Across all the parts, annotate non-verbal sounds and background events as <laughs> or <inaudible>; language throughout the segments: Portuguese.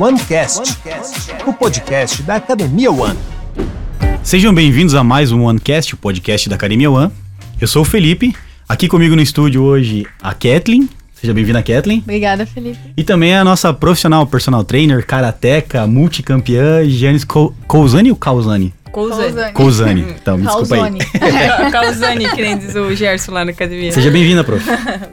OneCast, o podcast da Academia One. Sejam bem-vindos a mais um OneCast, o podcast da Academia One. Eu sou o Felipe, aqui comigo no estúdio hoje a Kathleen. Seja bem-vinda, Kathleen. Obrigada, Felipe. E também a nossa profissional personal trainer, karateca, multicampeã, Giannis Cousani ou Causani? Cousani. Cousani. <laughs> Então, me desculpa aí. <laughs> <laughs> Causani, que nem diz o Gerson lá na academia. Seja bem-vinda, prof.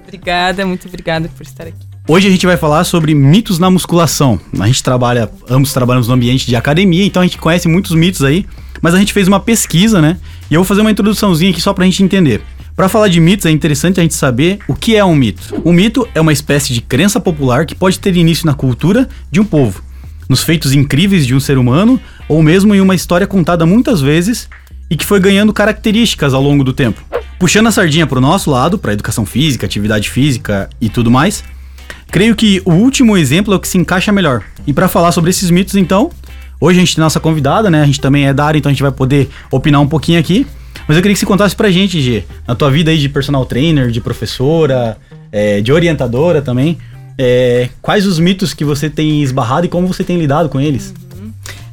obrigada, muito obrigada por estar aqui. Hoje a gente vai falar sobre mitos na musculação. A gente trabalha, ambos trabalhamos no ambiente de academia, então a gente conhece muitos mitos aí, mas a gente fez uma pesquisa, né? E eu vou fazer uma introduçãozinha aqui só pra gente entender. Para falar de mitos, é interessante a gente saber o que é um mito. Um mito é uma espécie de crença popular que pode ter início na cultura de um povo, nos feitos incríveis de um ser humano, ou mesmo em uma história contada muitas vezes e que foi ganhando características ao longo do tempo. Puxando a sardinha pro nosso lado, para educação física, atividade física e tudo mais, creio que o último exemplo é o que se encaixa melhor. E para falar sobre esses mitos, então, hoje a gente tem nossa convidada, né? A gente também é da área, então a gente vai poder opinar um pouquinho aqui. Mas eu queria que você contasse pra gente, G, na tua vida aí de personal trainer, de professora, é, de orientadora também, é, quais os mitos que você tem esbarrado e como você tem lidado com eles?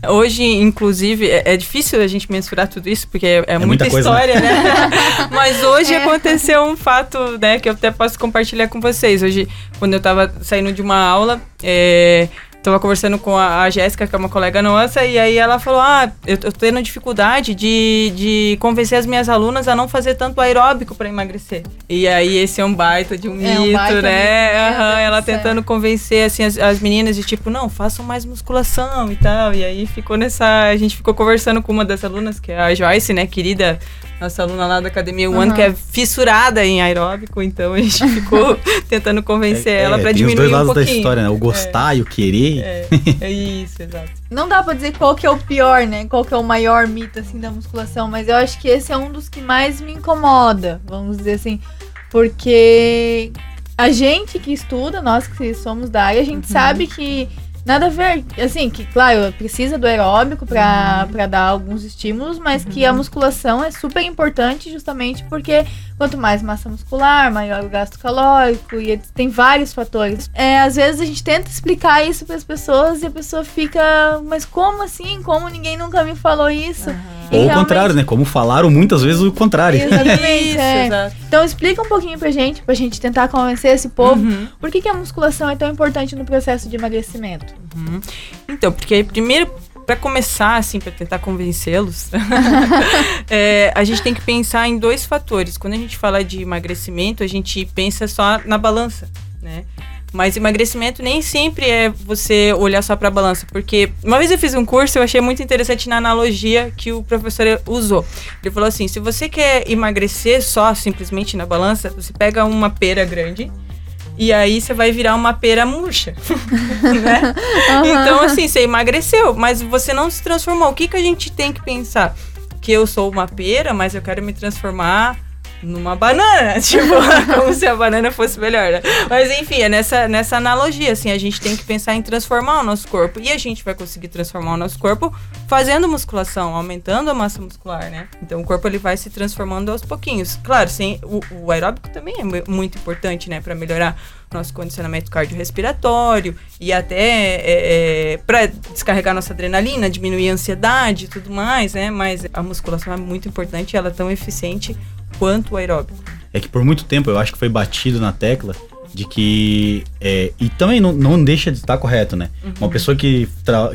Hoje, inclusive, é, é difícil a gente mensurar tudo isso, porque é, é muita, muita coisa, história, né? <laughs> Mas hoje É. aconteceu um fato, né, que eu até posso compartilhar com vocês. Hoje, quando eu tava saindo de uma aula, é, tava conversando com a, a Jéssica, que é uma colega nossa, e aí ela falou: Ah, eu tô tendo dificuldade de, de convencer as minhas alunas a não fazer tanto aeróbico para emagrecer. E aí, esse é um baita de um É um mito, baita né? mito, Deus ela tentando convencer assim as, as meninas de tipo, não, façam mais musculação e tal. E aí ficou nessa, a gente ficou conversando com uma das alunas, que é a Joyce, né, querida, nossa aluna lá da Academia One, Aham. que é fissurada em aeróbico, então a gente <laughs> ficou tentando convencer ela pra É, os diminuir dois lados um da história, né? O gostar e o querer. É, é isso, exato. Não dá pra dizer qual que é o pior, né? Qual que é o maior mito, assim, da musculação. Mas eu acho que esse é um dos que mais me incomoda, vamos dizer assim. Porque a gente que estuda, nós que somos da área, a gente sabe que nada a ver. Assim, que, claro, precisa do aeróbico pra, pra dar alguns estímulos, mas que a musculação é super importante justamente porque quanto mais massa muscular, maior o gasto calórico, e tem vários fatores. É, às vezes a gente tenta explicar isso para as pessoas e a pessoa fica, mas como assim? Como ninguém nunca me falou isso? E Ou o contrário, né? Como falaram muitas vezes o contrário. Exatamente. <laughs> Isso, é. exato. Então explica um pouquinho pra gente, pra gente tentar convencer esse povo. Uhum. Por que, que a musculação é tão importante no processo de emagrecimento? Uhum. Então, porque primeiro, para começar, assim, para tentar convencê-los, <laughs> é, a gente tem que pensar em dois fatores. Quando a gente fala de emagrecimento, a gente pensa só na balança, né? Mas emagrecimento nem sempre é você olhar só para a balança, porque uma vez eu fiz um curso, eu achei muito interessante na analogia que o professor usou. Ele falou assim: se você quer emagrecer só simplesmente na balança, você pega uma pera grande e aí você vai virar uma pera murcha, <laughs> né? Então, assim, você emagreceu, mas você não se transformou. O que, que a gente tem que pensar? Que eu sou uma pera, mas eu quero me transformar numa banana. <laughs> Tipo, <laughs> como se a banana fosse melhor, né? Mas enfim, é nessa, nessa analogia, assim, a gente tem que pensar em transformar o nosso corpo. E a gente vai conseguir transformar o nosso corpo fazendo musculação, aumentando a massa muscular, né? Então o corpo ele vai se transformando aos pouquinhos. Claro, sim, o, o aeróbico também é mu- muito importante, né? Pra melhorar nosso condicionamento cardiorrespiratório e até é, é, para descarregar nossa adrenalina, diminuir a ansiedade e tudo mais, né? Mas a musculação é muito importante ela é tão eficiente quanto o aeróbico. É que por muito tempo eu acho que foi batido na tecla de que. é, e também não, não deixa de estar correto, né? Uma pessoa que,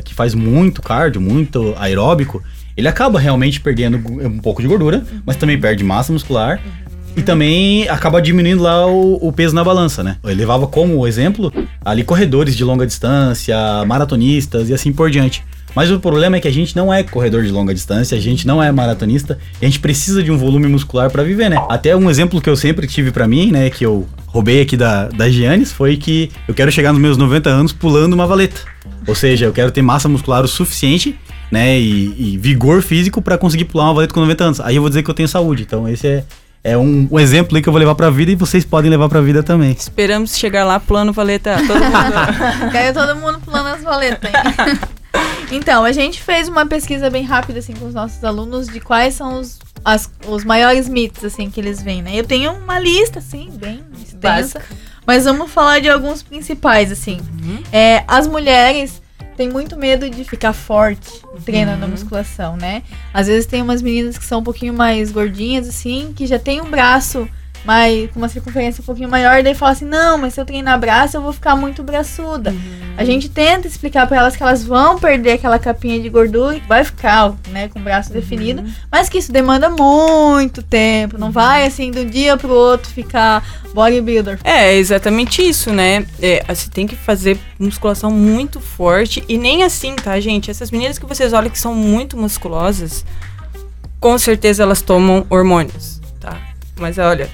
que faz muito cardio, muito aeróbico, ele acaba realmente perdendo um pouco de gordura, mas também perde massa muscular. E também acaba diminuindo lá o, o peso na balança, né? Ele levava como exemplo ali corredores de longa distância, maratonistas e assim por diante. Mas o problema é que a gente não é corredor de longa distância, a gente não é maratonista, a gente precisa de um volume muscular pra viver, né? Até um exemplo que eu sempre tive pra mim, né, que eu roubei aqui da, da Giannis, foi que eu quero chegar nos meus 90 anos pulando uma valeta. Ou seja, eu quero ter massa muscular o suficiente, né, e, e vigor físico pra conseguir pular uma valeta com 90 anos. Aí eu vou dizer que eu tenho saúde. Então esse é, é um, um exemplo aí que eu vou levar pra vida e vocês podem levar pra vida também. Esperamos chegar lá pulando valeta todo mundo. <laughs> Caiu todo mundo pulando as valetas. hein? <laughs> então, a gente fez uma pesquisa bem rápida assim com os nossos alunos de quais são os, as- os maiores mitos assim que eles veem, né? Eu tenho uma lista assim bem extensa, Básica. mas vamos falar de alguns principais assim. Uhum. É, as mulheres tem muito medo de ficar forte treinando a musculação, né? Às vezes tem umas meninas que são um pouquinho mais gordinhas, assim, que já tem um braço mais, com uma circunferência um pouquinho maior, daí fala assim, não, mas se eu treinar braço, eu vou ficar muito braçuda. A gente tenta explicar para elas que elas vão perder aquela capinha de gordura, que vai ficar, né, com o braço definido, mas que isso demanda muito tempo, não vai assim de um dia pro outro ficar bodybuilder. É, exatamente isso, né? É, você tem que fazer musculação muito forte e nem assim, tá, gente? Essas meninas que vocês olham que são muito musculosas, com certeza elas tomam hormônios, tá? Mas olha,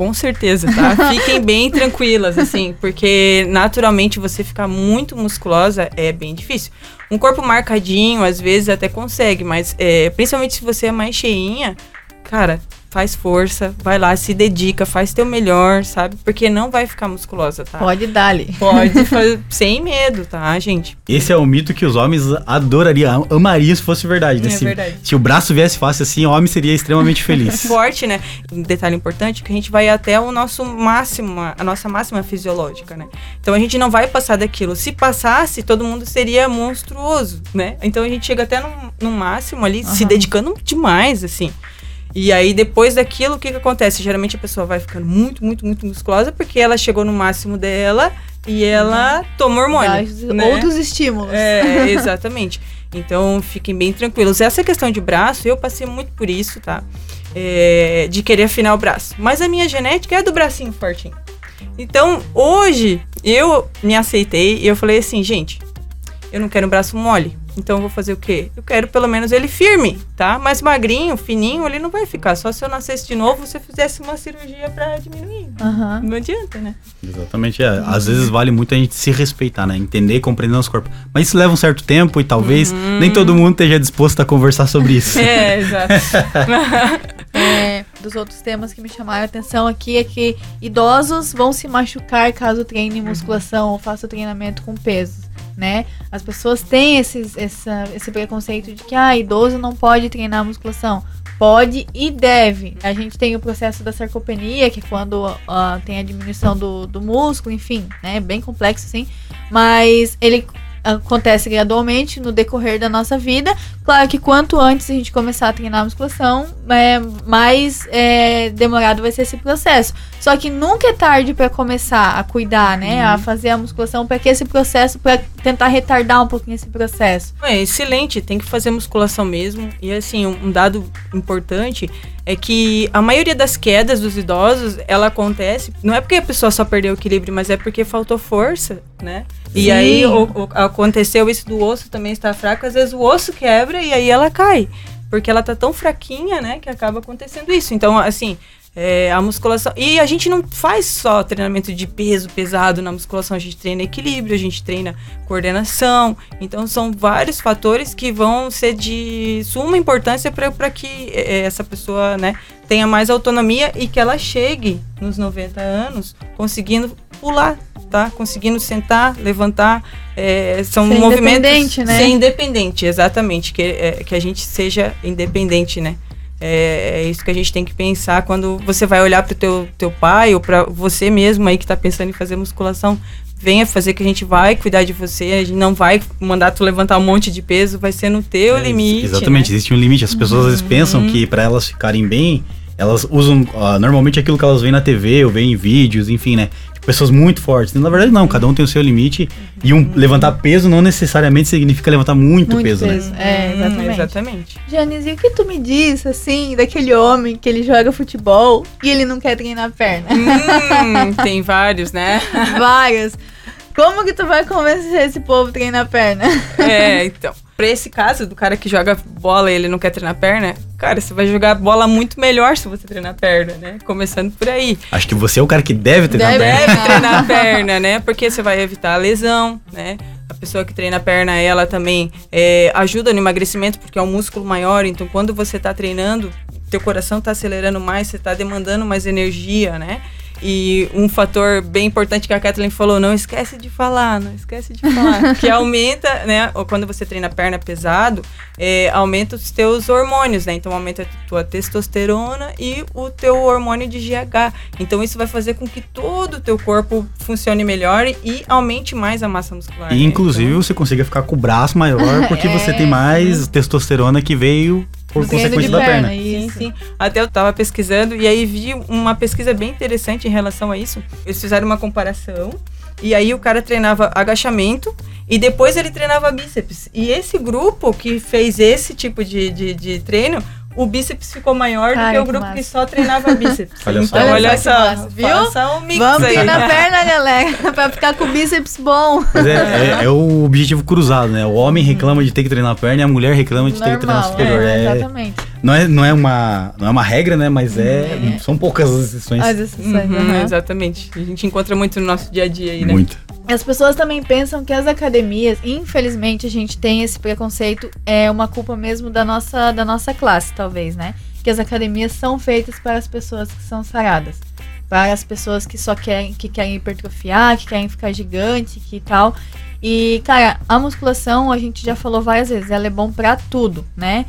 com certeza, tá? <laughs> Fiquem bem tranquilas, assim, porque naturalmente você ficar muito musculosa é bem difícil. Um corpo marcadinho, às vezes até consegue, mas é, principalmente se você é mais cheinha, cara, faz força, vai lá, se dedica, faz teu melhor, sabe? Porque não vai ficar musculosa, tá? Pode dar ali. Pode <laughs> fazer sem medo, tá, gente? Esse é o mito que os homens adorariam, amariam se fosse verdade. né? É se, verdade. se o braço viesse fácil assim, o homem seria extremamente feliz. <laughs> Forte, né? Um detalhe importante é que a gente vai até o nosso máximo, a nossa máxima fisiológica, né? Então a gente não vai passar daquilo. Se passasse, todo mundo seria monstruoso, né? Então a gente chega até no, no máximo ali, se Aham. dedicando demais, assim. E aí, depois daquilo, o que, que acontece? Geralmente a pessoa vai ficando muito, muito, muito musculosa porque ela chegou no máximo dela e ela toma hormônio. Né? Outros estímulos. É, <laughs> exatamente. Então, fiquem bem tranquilos. Essa questão de braço, eu passei muito por isso, tá? É, de querer afinar o braço. Mas a minha genética é do bracinho fortinho. Então, hoje, eu me aceitei e eu falei assim, gente, eu não quero um braço mole. Então, eu vou fazer o quê? Eu quero pelo menos ele firme, tá? Mas magrinho, fininho, ele não vai ficar. Só se eu nascesse de novo, você fizesse uma cirurgia pra diminuir. Aham. Não adianta, né? Exatamente. É. Às vezes vale muito a gente se respeitar, né? Entender e compreender nosso corpo. Mas isso leva um certo tempo e talvez nem todo mundo esteja disposto a conversar sobre isso. <laughs> É, exato. <laughs> É, dos outros temas que me chamaram a atenção aqui é que idosos vão se machucar caso treinem musculação ou façam treinamento com pesos, né? As pessoas têm esses, essa, esse preconceito de que ah, idoso não pode treinar musculação. Pode e deve. A gente tem o processo da sarcopenia, que é quando ah, tem a diminuição do, do músculo, enfim, né? Bem complexo assim. Mas ele acontece gradualmente no decorrer da nossa vida. Claro que quanto antes a gente começar a treinar a musculação, é, mais é, demorado vai ser esse processo. Só que nunca é tarde para começar a cuidar, né? A fazer a musculação para que esse processo, para tentar retardar um pouquinho esse processo. É excelente, tem que fazer musculação mesmo. E assim, um um dado importante é que a maioria das quedas dos idosos, ela acontece, não é porque a pessoa só perdeu o equilíbrio, mas é porque faltou força, né? E Sim. aí o- o- aconteceu isso do osso também estar fraco, às vezes o osso quebra e aí ela cai. Porque ela tá tão fraquinha, né, que acaba acontecendo isso. Então, assim, é, a musculação. E a gente não faz só treinamento de peso pesado na musculação, a gente treina equilíbrio, a gente treina coordenação. Então, são vários fatores que vão ser de suma importância para que é, essa pessoa, né, tenha mais autonomia e que ela chegue nos 90 anos conseguindo pular, tá? Conseguindo sentar, levantar. é, são Ser movimentos. independente, né? Ser independente, exatamente. Que, é, que a gente seja independente, né? É, é isso que a gente tem que pensar quando você vai olhar pro teu, teu pai ou para você mesmo aí que tá pensando em fazer musculação. Venha fazer que a gente vai cuidar de você, a gente não vai mandar tu levantar um monte de peso, vai ser no teu É, limite. Exatamente, né? existe um limite. As pessoas às vezes pensam que para elas ficarem bem, elas usam ah, normalmente aquilo que elas veem na TV ou veem em vídeos, enfim, né? Pessoas muito fortes. Na verdade, não, cada um tem o seu limite. E um levantar peso não necessariamente significa levantar muito, Muito peso, né? peso. É, Hum, exatamente. exatamente. Janice, e o que tu me diz, assim, daquele homem que ele joga futebol e ele não quer treinar a perna? Hum, <laughs> tem vários, né? Várias. Como que tu vai convencer esse povo a treinar a perna? É, então. Pra esse caso do cara que joga bola e ele não quer treinar perna, cara, você vai jogar bola muito melhor se você treinar perna, né? Começando por aí. Acho que você é o cara que deve treinar Deve. perna. Deve treinar a <laughs> perna, né? Porque você vai evitar a lesão, né? A pessoa que treina a perna, ela também é, ajuda no emagrecimento, porque é um músculo maior. Então, quando você tá treinando, teu coração tá acelerando mais, você tá demandando mais energia, né? E um fator bem importante que a Kathleen falou, não esquece de falar, não esquece de falar. <laughs> que aumenta, né? Ou quando você treina perna pesado, é, aumenta os teus hormônios, né? Então aumenta a tua testosterona e o teu hormônio de GH. Então isso vai fazer com que todo o teu corpo funcione melhor e aumente mais a massa muscular. E né? inclusive você consiga ficar com o braço maior <laughs> porque É, você tem mais testosterona que veio por Ganhando consequência de da perna. Sim, Isso. Sim. Até eu tava pesquisando e aí vi uma pesquisa bem interessante em relação a isso. Eles fizeram uma comparação e aí o cara treinava agachamento e depois ele treinava bíceps. E esse grupo que fez esse tipo de, de, de treino, o bíceps ficou maior do que o que grupo massa. que só treinava <laughs> bíceps. Olha só. então, Olha olha só que só, massa, viu? faça um mix Vamos aí. treinar a <laughs> perna, galera, <laughs> pra ficar com o bíceps bom. Mas é, é- é o objetivo cruzado, né? O homem reclama de ter que treinar a perna e a mulher reclama de ter que treinar o Normal, superior. é, É- exatamente. Não, é, não, é uma, não é uma regra, né? Mas é, são poucas as exceções. As exceções, Uhum, aham. Exatamente. A gente encontra muito no nosso dia a dia aí, né? Muito. As pessoas também pensam que as academias, infelizmente, a gente tem esse preconceito, é uma culpa mesmo da nossa, da nossa classe, talvez, né? Que as academias são feitas para as pessoas que são saradas. Para as pessoas que só querem, que querem hipertrofiar, que querem ficar gigante, que tal. E, cara, a musculação, a gente já falou várias vezes, ela é bom pra tudo, né?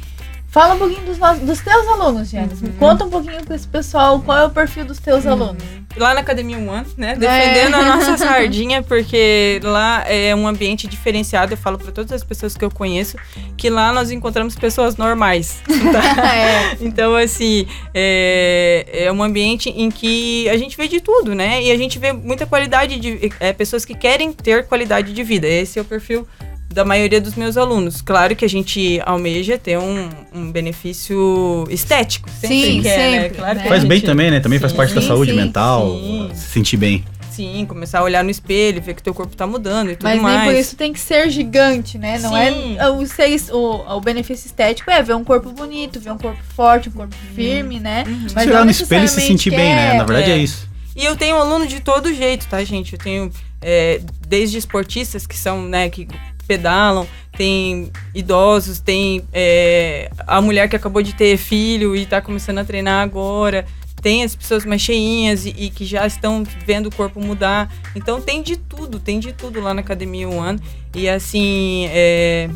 Fala um pouquinho dos, nossos- dos teus alunos, Janice. Me conta um pouquinho pra esse pessoal qual é o perfil dos teus alunos. lá na Academia One, né? Defendendo a nossa <laughs> sardinha, porque lá é um ambiente diferenciado. Eu falo para todas as pessoas que eu conheço que lá nós encontramos pessoas normais. <laughs> tá? É. Então, assim, é, é um ambiente em que a gente vê de tudo, né? E a gente vê muita qualidade de é, pessoas que querem ter qualidade de vida. Esse é o perfil da maioria dos meus alunos. Claro que a gente almeja ter um, um benefício estético. Sempre Sim, quer, né? sempre, Claro né? que a Faz bem gente- também, né? Também faz Sim, parte da saúde sim, mental, sim. se sentir bem. Sim, começar a olhar no espelho, ver que teu corpo tá mudando e tudo Mas mais. nem por isso tem que ser gigante, né? Não Sim. é o, ser, o, o benefício estético é ver um corpo bonito, ver um corpo forte, um corpo firme, né? Mas Se olhar no espelho e se sentir bem, né? quer- Na verdade é, é. isso. E eu tenho aluno de todo jeito, tá, gente? Eu tenho é, desde esportistas que são, né, que pedalam, tem idosos, tem é, a mulher que acabou de ter filho e tá começando a treinar agora. Tem as pessoas mais cheinhas e, e que já estão vendo o corpo mudar. Então tem de tudo, tem de tudo lá na Academia One. E assim, é,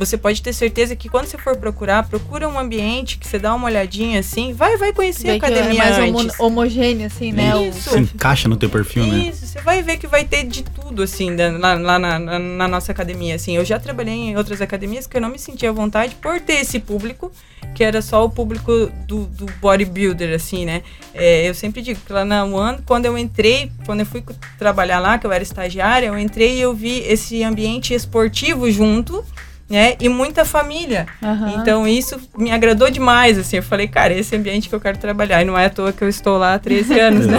você pode ter certeza que quando você for procurar, procura um ambiente que você dá uma olhadinha assim, vai, vai conhecer a é academia mais antes. homo- homogêneo, assim, né? Isso. Se encaixa no teu perfil, né? Isso, você vai ver que vai ter de tudo, assim, lá, lá na, na- na nossa academia, assim. Eu já trabalhei em outras academias que eu não me sentia à vontade por ter esse público, que era só o público do, do bodybuilder, assim, né? É, eu sempre digo que lá na One, quando eu entrei, quando eu fui trabalhar lá, que eu era estagiária, eu entrei e eu vi esse ambiente esportivo junto, né? E muita família. Aham. Então isso me agradou demais, assim. Eu falei, cara, esse ambiente que eu quero trabalhar. E não é à toa que eu estou lá há 13 <laughs> anos, né?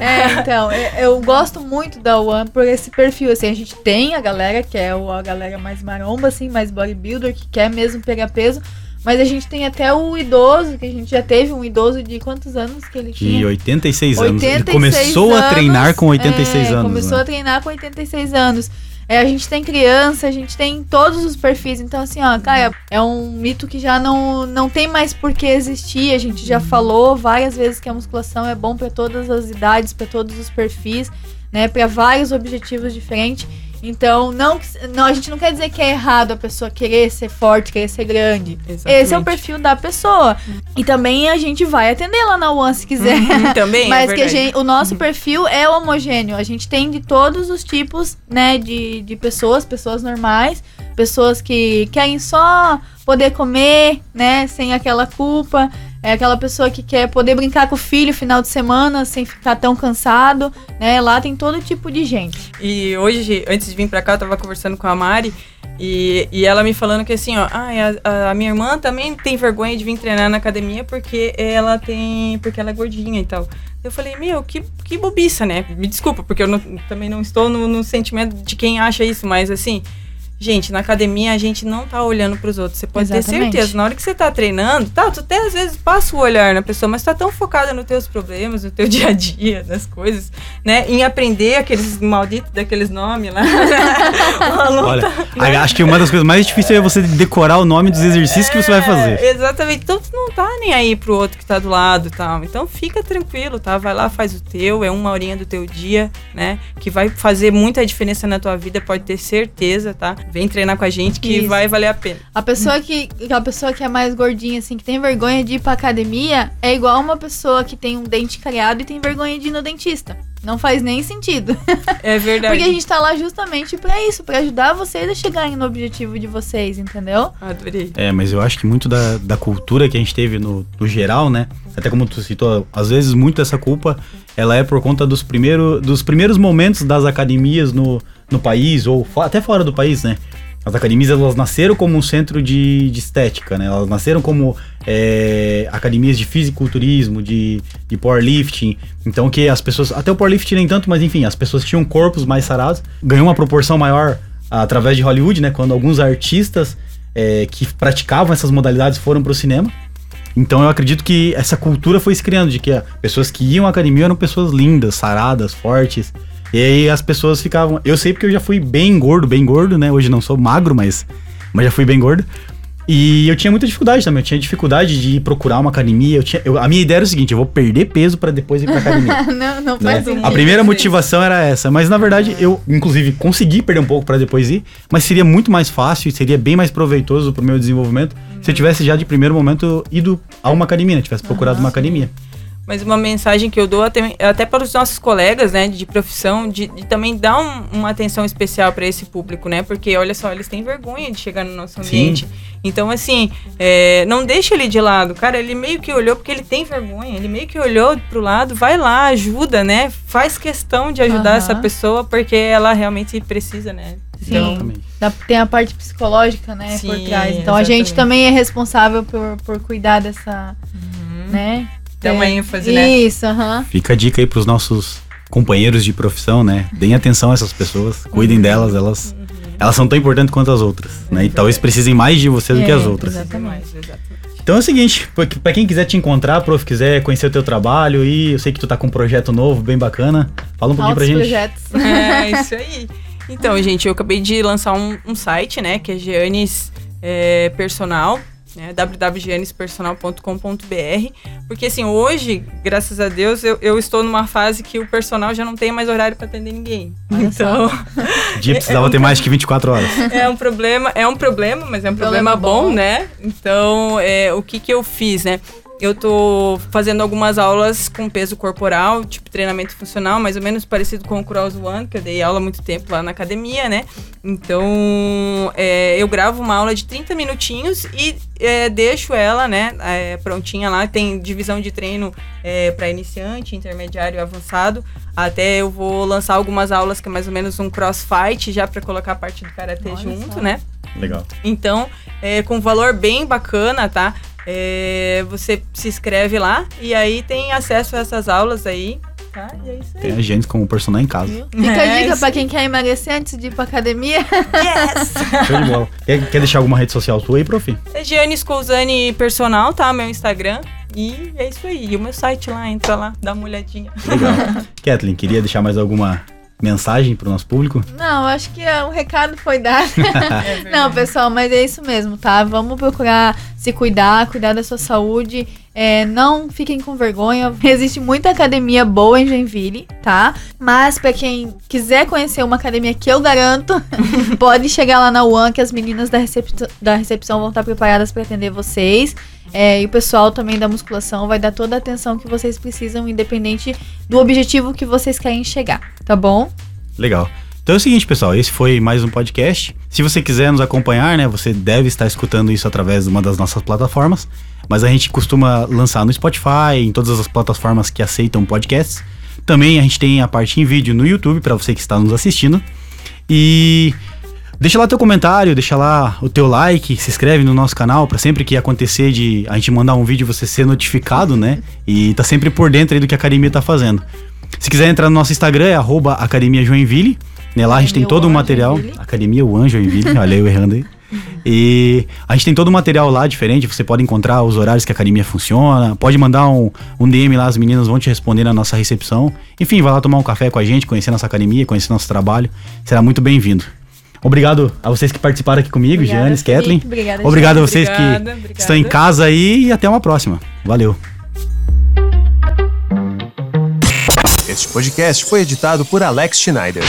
É, então, eu, gosto muito da One por esse perfil, assim, a gente tem a galera que é o- a galera mais maromba, assim, mais bodybuilder, que quer mesmo pegar peso, mas a gente tem até o idoso, que a gente já teve um idoso de quantos anos que ele De tinha? 86 anos. Ele 86 começou a treinar anos, com 86 é, anos. Começou né? a treinar com 86 anos. É, a gente tem criança, a gente tem todos os perfis. Então, assim, ó, cara, é um mito que já não, não tem mais por que existir. A gente já falou várias vezes que a musculação é bom para todas as idades, para todos os perfis, né? Para vários objetivos diferentes. Então, não, não, a gente não quer dizer que é errado a pessoa querer ser forte, querer ser grande. Esse é o Exatamente. perfil da pessoa. E também a gente vai atender lá na One se quiser. Uhum, também, <laughs> Mas é que gente, o nosso perfil é homogêneo. A gente tem de todos os tipos, né, de, de pessoas, pessoas normais, pessoas que querem só poder comer, né, sem aquela culpa. É aquela pessoa que quer poder brincar com o filho final de semana sem ficar tão cansado, né? Lá tem todo tipo de gente. E hoje, antes de vir pra cá, eu tava conversando com a Mari e, e ela me falando que assim, ó, ah, a, a minha irmã também tem vergonha de vir treinar na academia porque ela tem. porque ela é gordinha e tal. Eu falei, meu, que, que bobiça, né? Me desculpa, porque eu não- também não estou no, no sentimento de quem acha isso, mas assim. Gente, na academia a gente não tá olhando pros outros. Você pode ter Exatamente. certeza. Na hora que você tá treinando, tá, tu até às vezes passa o olhar na pessoa, mas tá tão focada nos teus problemas, no teu <laughs> dia a dia, nas coisas, né? Em aprender aqueles malditos daqueles nomes lá. <laughs> Olha, a- acho que uma das coisas mais difíceis é você decorar o nome dos exercícios que você vai fazer. É, exatamente. Então tu não tá nem aí pro outro que tá do lado e tal. Então fica tranquilo, tá? Vai lá, faz o teu, é uma horinha do teu dia, né? Que vai fazer muita diferença na tua vida, pode ter certeza, tá? Vem treinar com a gente que Isso. vai valer a pena. A pessoa que. A pessoa que é mais gordinha, assim, que tem vergonha de ir pra academia, é igual uma pessoa que tem um dente cariado e tem vergonha de ir no dentista. Não faz nem sentido. É verdade. Porque a gente tá lá justamente pra isso, pra ajudar vocês a chegarem no objetivo de vocês, entendeu? Adorei. É, mas eu acho que muito da, da cultura que a gente teve no, no geral, né? Até como tu citou, às vezes muito dessa culpa, ela é por conta dos, primeiro, dos primeiros momentos das academias no, no país, ou até fora do país, né? As academias, elas nasceram como um centro de, de estética, né? Elas nasceram como é, academias de fisiculturismo, de, de powerlifting. Então que as pessoas, até o powerlifting nem tanto, mas enfim, as pessoas tinham corpos mais sarados. Ganhou uma proporção maior através de Hollywood, né? Quando alguns artistas é, que praticavam essas modalidades foram pro cinema. Então eu acredito que essa cultura foi se criando, de que ah, pessoas que iam à academia eram pessoas lindas, saradas, fortes. E aí as pessoas ficavam. Eu sei porque eu já fui bem gordo, bem gordo, né? Hoje não sou magro, mas, mas já fui bem gordo. E eu tinha muita dificuldade também. Eu tinha dificuldade de ir procurar uma academia. Eu tinha, eu- a minha ideia era o seguinte: eu vou perder peso pra depois ir pra academia. <laughs> não, não né? faz sentido. A primeira motivação era essa, mas na verdade eu, inclusive, consegui perder um pouco pra depois ir, mas seria muito mais fácil e seria bem mais proveitoso pro meu desenvolvimento se eu tivesse já de primeiro momento ido a uma academia, né? Tivesse procurado uma academia. Mas uma mensagem que eu dou até, até para os nossos colegas, né, de profissão, de, de também dar um- uma atenção especial para esse público, né? Porque olha só, eles têm vergonha de chegar no nosso Sim. ambiente. Então, assim, é, não deixa ele de lado. Cara, ele meio que olhou porque ele tem vergonha. Ele meio que olhou pro lado, vai lá, ajuda, né? Faz questão de ajudar Aham. essa pessoa porque ela realmente precisa, né? Sim. Então, Exatamente. Tem a parte psicológica, né, por Sim, trás. Então a gente exatamente. também é responsável por, por cuidar dessa, né? Dá uma É, ênfase, né? Isso, aham. Fica a dica aí pros nossos companheiros de profissão, né? Deem atenção a essas pessoas, cuidem delas, elas, elas são tão importantes quanto as outras, né? E talvez precisem mais de você do que É, as outras. exatamente. Exatamente. Então é o seguinte, pra- pra quem quiser te encontrar, prof, quiser conhecer o teu trabalho e eu sei que tu tá com um projeto novo, bem bacana, fala um pouquinho pra Altos gente. projetos. É, isso aí. Então, gente, eu acabei de lançar um, um site, né? Que é Giannis é, Personal, né? Porque, assim, hoje, graças a Deus, eu, eu estou numa fase que o personal já não tem mais horário para atender ninguém. Olha Então, O <laughs> dia precisava ter mais que 24 horas. é um problema, é um problema, mas é um problema, Problema bom, bom. né? Então, é, o que que eu fiz, né? Eu tô fazendo algumas aulas com peso corporal, tipo treinamento funcional, mais ou menos parecido com o Cross One, que eu dei aula há muito tempo lá na academia, né? Então, é, eu gravo uma aula de 30 minutinhos e é, deixo ela, né, é, prontinha lá. Tem divisão de treino é, para iniciante, intermediário e avançado. Até eu vou lançar algumas aulas que é mais ou menos um crossfight, já para colocar a parte do karatê Olha junto, só. né? Legal. Então, é, com valor bem bacana, tá? É, você se inscreve lá e aí tem acesso a essas aulas aí, tá? E é isso aí. Tem a gente como personal em casa. Fica a É, dica isso pra quem quer emagrecer antes de ir pra academia. Yes! <laughs> Show de bola. Quer, quer deixar alguma rede social tua aí, prof? É Gianni Scousani Personal, tá? Meu Instagram. E é isso aí. E o meu site lá, entra lá, dá uma olhadinha. Legal. <laughs> Kathleen, queria deixar mais alguma mensagem pro nosso público? Não, acho que é, o recado foi dado. <laughs> É Não, pessoal, mas é isso mesmo, tá? Vamos procurar se cuidar, cuidar da sua saúde. É, não fiquem com vergonha. Existe muita academia boa em Joinville, tá? Mas pra quem quiser conhecer uma academia que eu garanto, <laughs> pode chegar lá na UAN que as meninas da, recep- da recepção vão estar preparadas para atender vocês. É, e o pessoal também da musculação vai dar toda a atenção que vocês precisam, independente do objetivo que vocês querem chegar, tá bom? Legal. Então é o seguinte, pessoal, esse foi mais um podcast. Se você quiser nos acompanhar, né, você deve estar escutando isso através de uma das nossas plataformas, mas a gente costuma lançar no Spotify, em todas as plataformas que aceitam podcasts. Também a gente tem a parte em vídeo no YouTube para você que está nos assistindo. E deixa lá teu comentário, deixa lá o teu like, se inscreve no nosso canal para sempre que acontecer de a gente mandar um vídeo você ser notificado, né? E tá sempre por dentro aí do que a academia tá fazendo. Se quiser entrar no nosso Instagram é arroba Academia Joinville. Né, lá a gente tem todo o material. Academia O Anjo Joinville, <laughs> olha eu errando aí. E a gente tem todo o material lá diferente. Você pode encontrar os horários que a academia funciona. Pode mandar um, um DM lá, as meninas vão te responder na nossa recepção. Enfim, vai lá tomar um café com a gente, conhecer nossa academia, conhecer nosso trabalho. Será muito bem-vindo. Obrigado a vocês que participaram aqui comigo, Obrigada, Giannis, Felipe. Kathleen. Obrigada, Obrigado a vocês Obrigada, que obrigada. estão em casa aí e até uma próxima. Valeu. Este podcast foi editado por Alex Schneider.